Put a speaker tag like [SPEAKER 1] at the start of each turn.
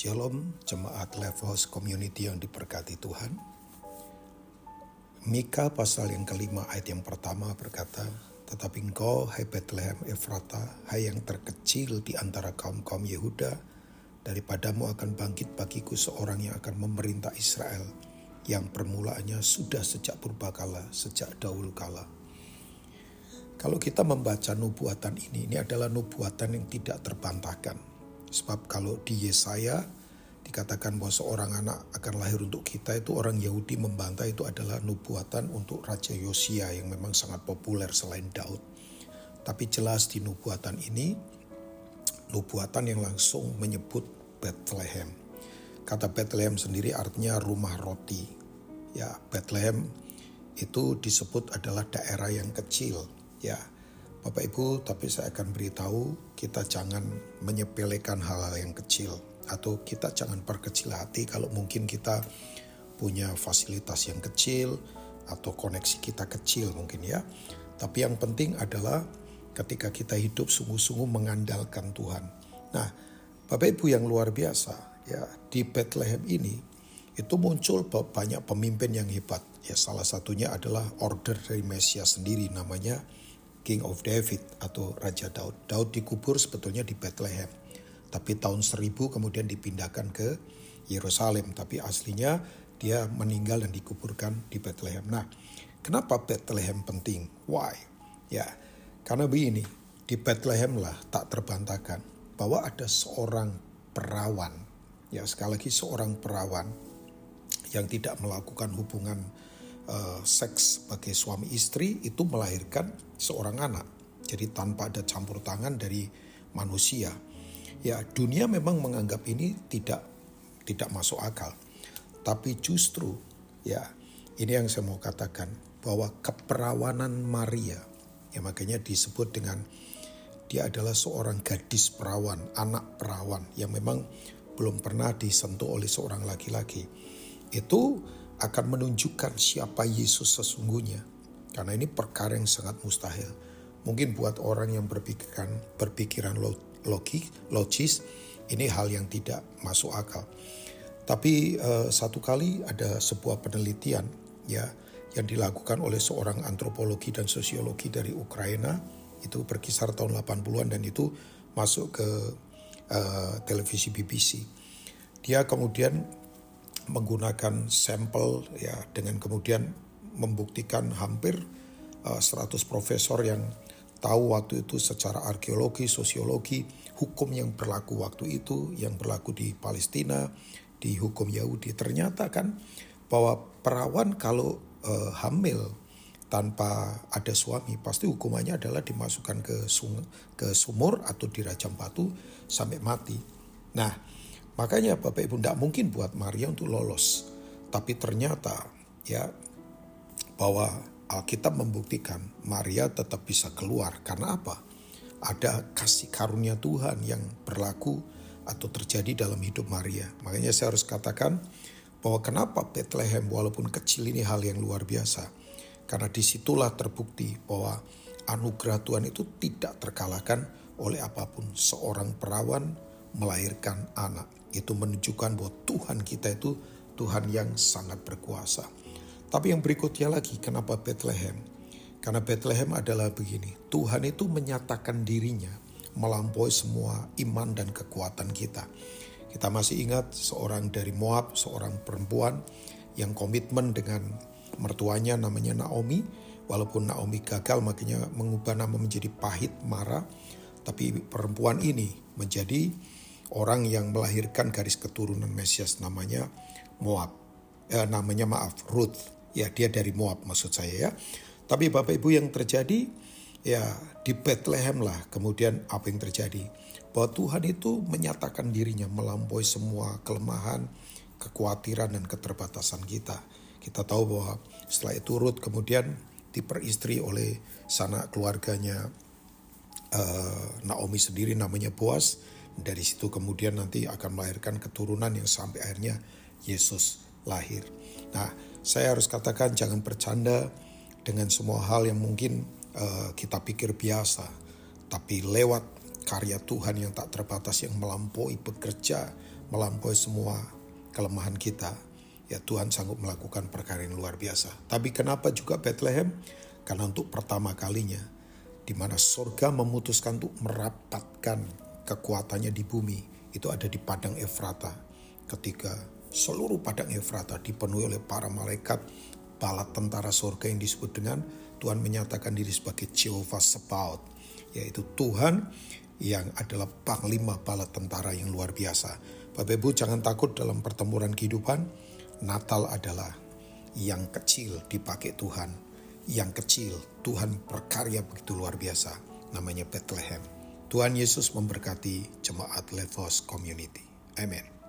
[SPEAKER 1] Shalom jemaat Levels Community yang diberkati Tuhan. Mika pasal yang kelima ayat yang pertama berkata, Tetapi engkau, hai Bethlehem Efrata, hai yang terkecil di antara kaum-kaum Yehuda, daripadamu akan bangkit bagiku seorang yang akan memerintah Israel, yang permulaannya sudah sejak purbakala, sejak dahulu kala. Kalau kita membaca nubuatan ini, ini adalah nubuatan yang tidak terbantahkan Sebab kalau di Yesaya dikatakan bahwa seorang anak akan lahir untuk kita itu orang Yahudi membantah itu adalah nubuatan untuk Raja Yosia yang memang sangat populer selain Daud. Tapi jelas di nubuatan ini nubuatan yang langsung menyebut Bethlehem. Kata Bethlehem sendiri artinya rumah roti. Ya, Bethlehem itu disebut adalah daerah yang kecil. Ya, Bapak Ibu, tapi saya akan beritahu kita jangan menyepelekan hal-hal yang kecil atau kita jangan perkecil hati kalau mungkin kita punya fasilitas yang kecil atau koneksi kita kecil mungkin ya. Tapi yang penting adalah ketika kita hidup sungguh-sungguh mengandalkan Tuhan. Nah, Bapak Ibu yang luar biasa ya di Bethlehem ini itu muncul banyak pemimpin yang hebat. Ya salah satunya adalah order dari Mesias sendiri namanya King of David atau Raja Daud. Daud dikubur sebetulnya di Bethlehem. Tapi tahun 1000 kemudian dipindahkan ke Yerusalem. Tapi aslinya dia meninggal dan dikuburkan di Bethlehem. Nah, kenapa Bethlehem penting? Why? Ya, karena begini, di Bethlehem lah tak terbantahkan bahwa ada seorang perawan. Ya, sekali lagi seorang perawan yang tidak melakukan hubungan uh, seks sebagai suami istri itu melahirkan seorang anak. Jadi tanpa ada campur tangan dari manusia. Ya, dunia memang menganggap ini tidak tidak masuk akal. Tapi justru ya, ini yang saya mau katakan bahwa keperawanan Maria ya makanya disebut dengan dia adalah seorang gadis perawan, anak perawan yang memang belum pernah disentuh oleh seorang laki-laki. Itu akan menunjukkan siapa Yesus sesungguhnya. Karena ini perkara yang sangat mustahil. Mungkin buat orang yang berpikiran berpikiran logik, logis, ini hal yang tidak masuk akal. Tapi uh, satu kali ada sebuah penelitian ya yang dilakukan oleh seorang antropologi dan sosiologi dari Ukraina itu berkisar tahun 80-an dan itu masuk ke uh, televisi BBC. Dia kemudian menggunakan sampel ya dengan kemudian membuktikan hampir uh, eh, 100 profesor yang tahu waktu itu secara arkeologi, sosiologi, hukum yang berlaku waktu itu, yang berlaku di Palestina, di hukum Yahudi. Ternyata kan bahwa perawan kalau uh, hamil tanpa ada suami pasti hukumannya adalah dimasukkan ke sung ke sumur atau dirajam batu sampai mati. Nah, Makanya Bapak Ibu tidak mungkin buat Maria untuk lolos. Tapi ternyata ya bahwa Alkitab membuktikan Maria tetap bisa keluar. Karena apa? Ada kasih karunia Tuhan yang berlaku atau terjadi dalam hidup Maria. Makanya saya harus katakan bahwa kenapa Bethlehem walaupun kecil ini hal yang luar biasa. Karena di situlah terbukti bahwa anugerah Tuhan itu tidak terkalahkan oleh apa pun. Seorang perawan melahirkan anak itu menunjukkan bahwa Tuhan kita itu Tuhan yang sangat berkuasa. Tapi yang berikutnya lagi, kenapa Bethlehem? Karena Bethlehem adalah begini, Tuhan itu menyatakan dirinya melampaui semua iman dan kekuatan kita. Kita masih ingat seorang dari Moab, seorang perempuan yang komitmen dengan mertuanya namanya Naomi. Walaupun Naomi gagal makanya mengubah nama menjadi pahit, marah. Tapi perempuan ini menjadi orang yang melahirkan garis keturunan Mesias namanya Moab. Eh, namanya maaf, Ruth. Ya, dia dari Moab maksud saya ya. Tapi Bapak Ibu yang terjadi ya di Bethlehem lah kemudian apa yang terjadi. Bahwa Tuhan itu menyatakan dirinya melampaui semua kelemahan, kekhawatiran dan keterbatasan kita. Kita tahu bahwa setelah itu Ruth kemudian diperistri oleh sanak keluarganya uh, Naomi sendiri namanya Boas dari situ kemudian nanti akan melahirkan keturunan yang sampai akhirnya Yesus lahir. Nah, saya harus katakan jangan bercanda dengan semua hal yang mungkin uh, kita pikir biasa, tapi lewat karya Tuhan yang tak terbatas yang melampaui bekerja, melampaui semua kelemahan kita, ya Tuhan sanggup melakukan perkara yang luar biasa. Tapi kenapa juga Bethlehem? Karena untuk pertama kalinya, di mana surga memutuskan untuk merapatkan kekuatannya di bumi, itu ada di Padang Efrata. Ketika seluruh Padang Efrata dipenuhi oleh para malaikat, bala tentara surga yang disebut dengan Tuhan menyatakan diri sebagai Jehovah Sebaot, yaitu Tuhan yang adalah panglima bala tentara yang luar biasa. Bapak Ibu jangan takut dalam pertempuran kehidupan. Natal adalah yang kecil dipakai Tuhan. Yang kecil Tuhan berkarya begitu luar biasa. Namanya Bethlehem. Tuhan Yesus memberkati jemaat Levos Community. Amin.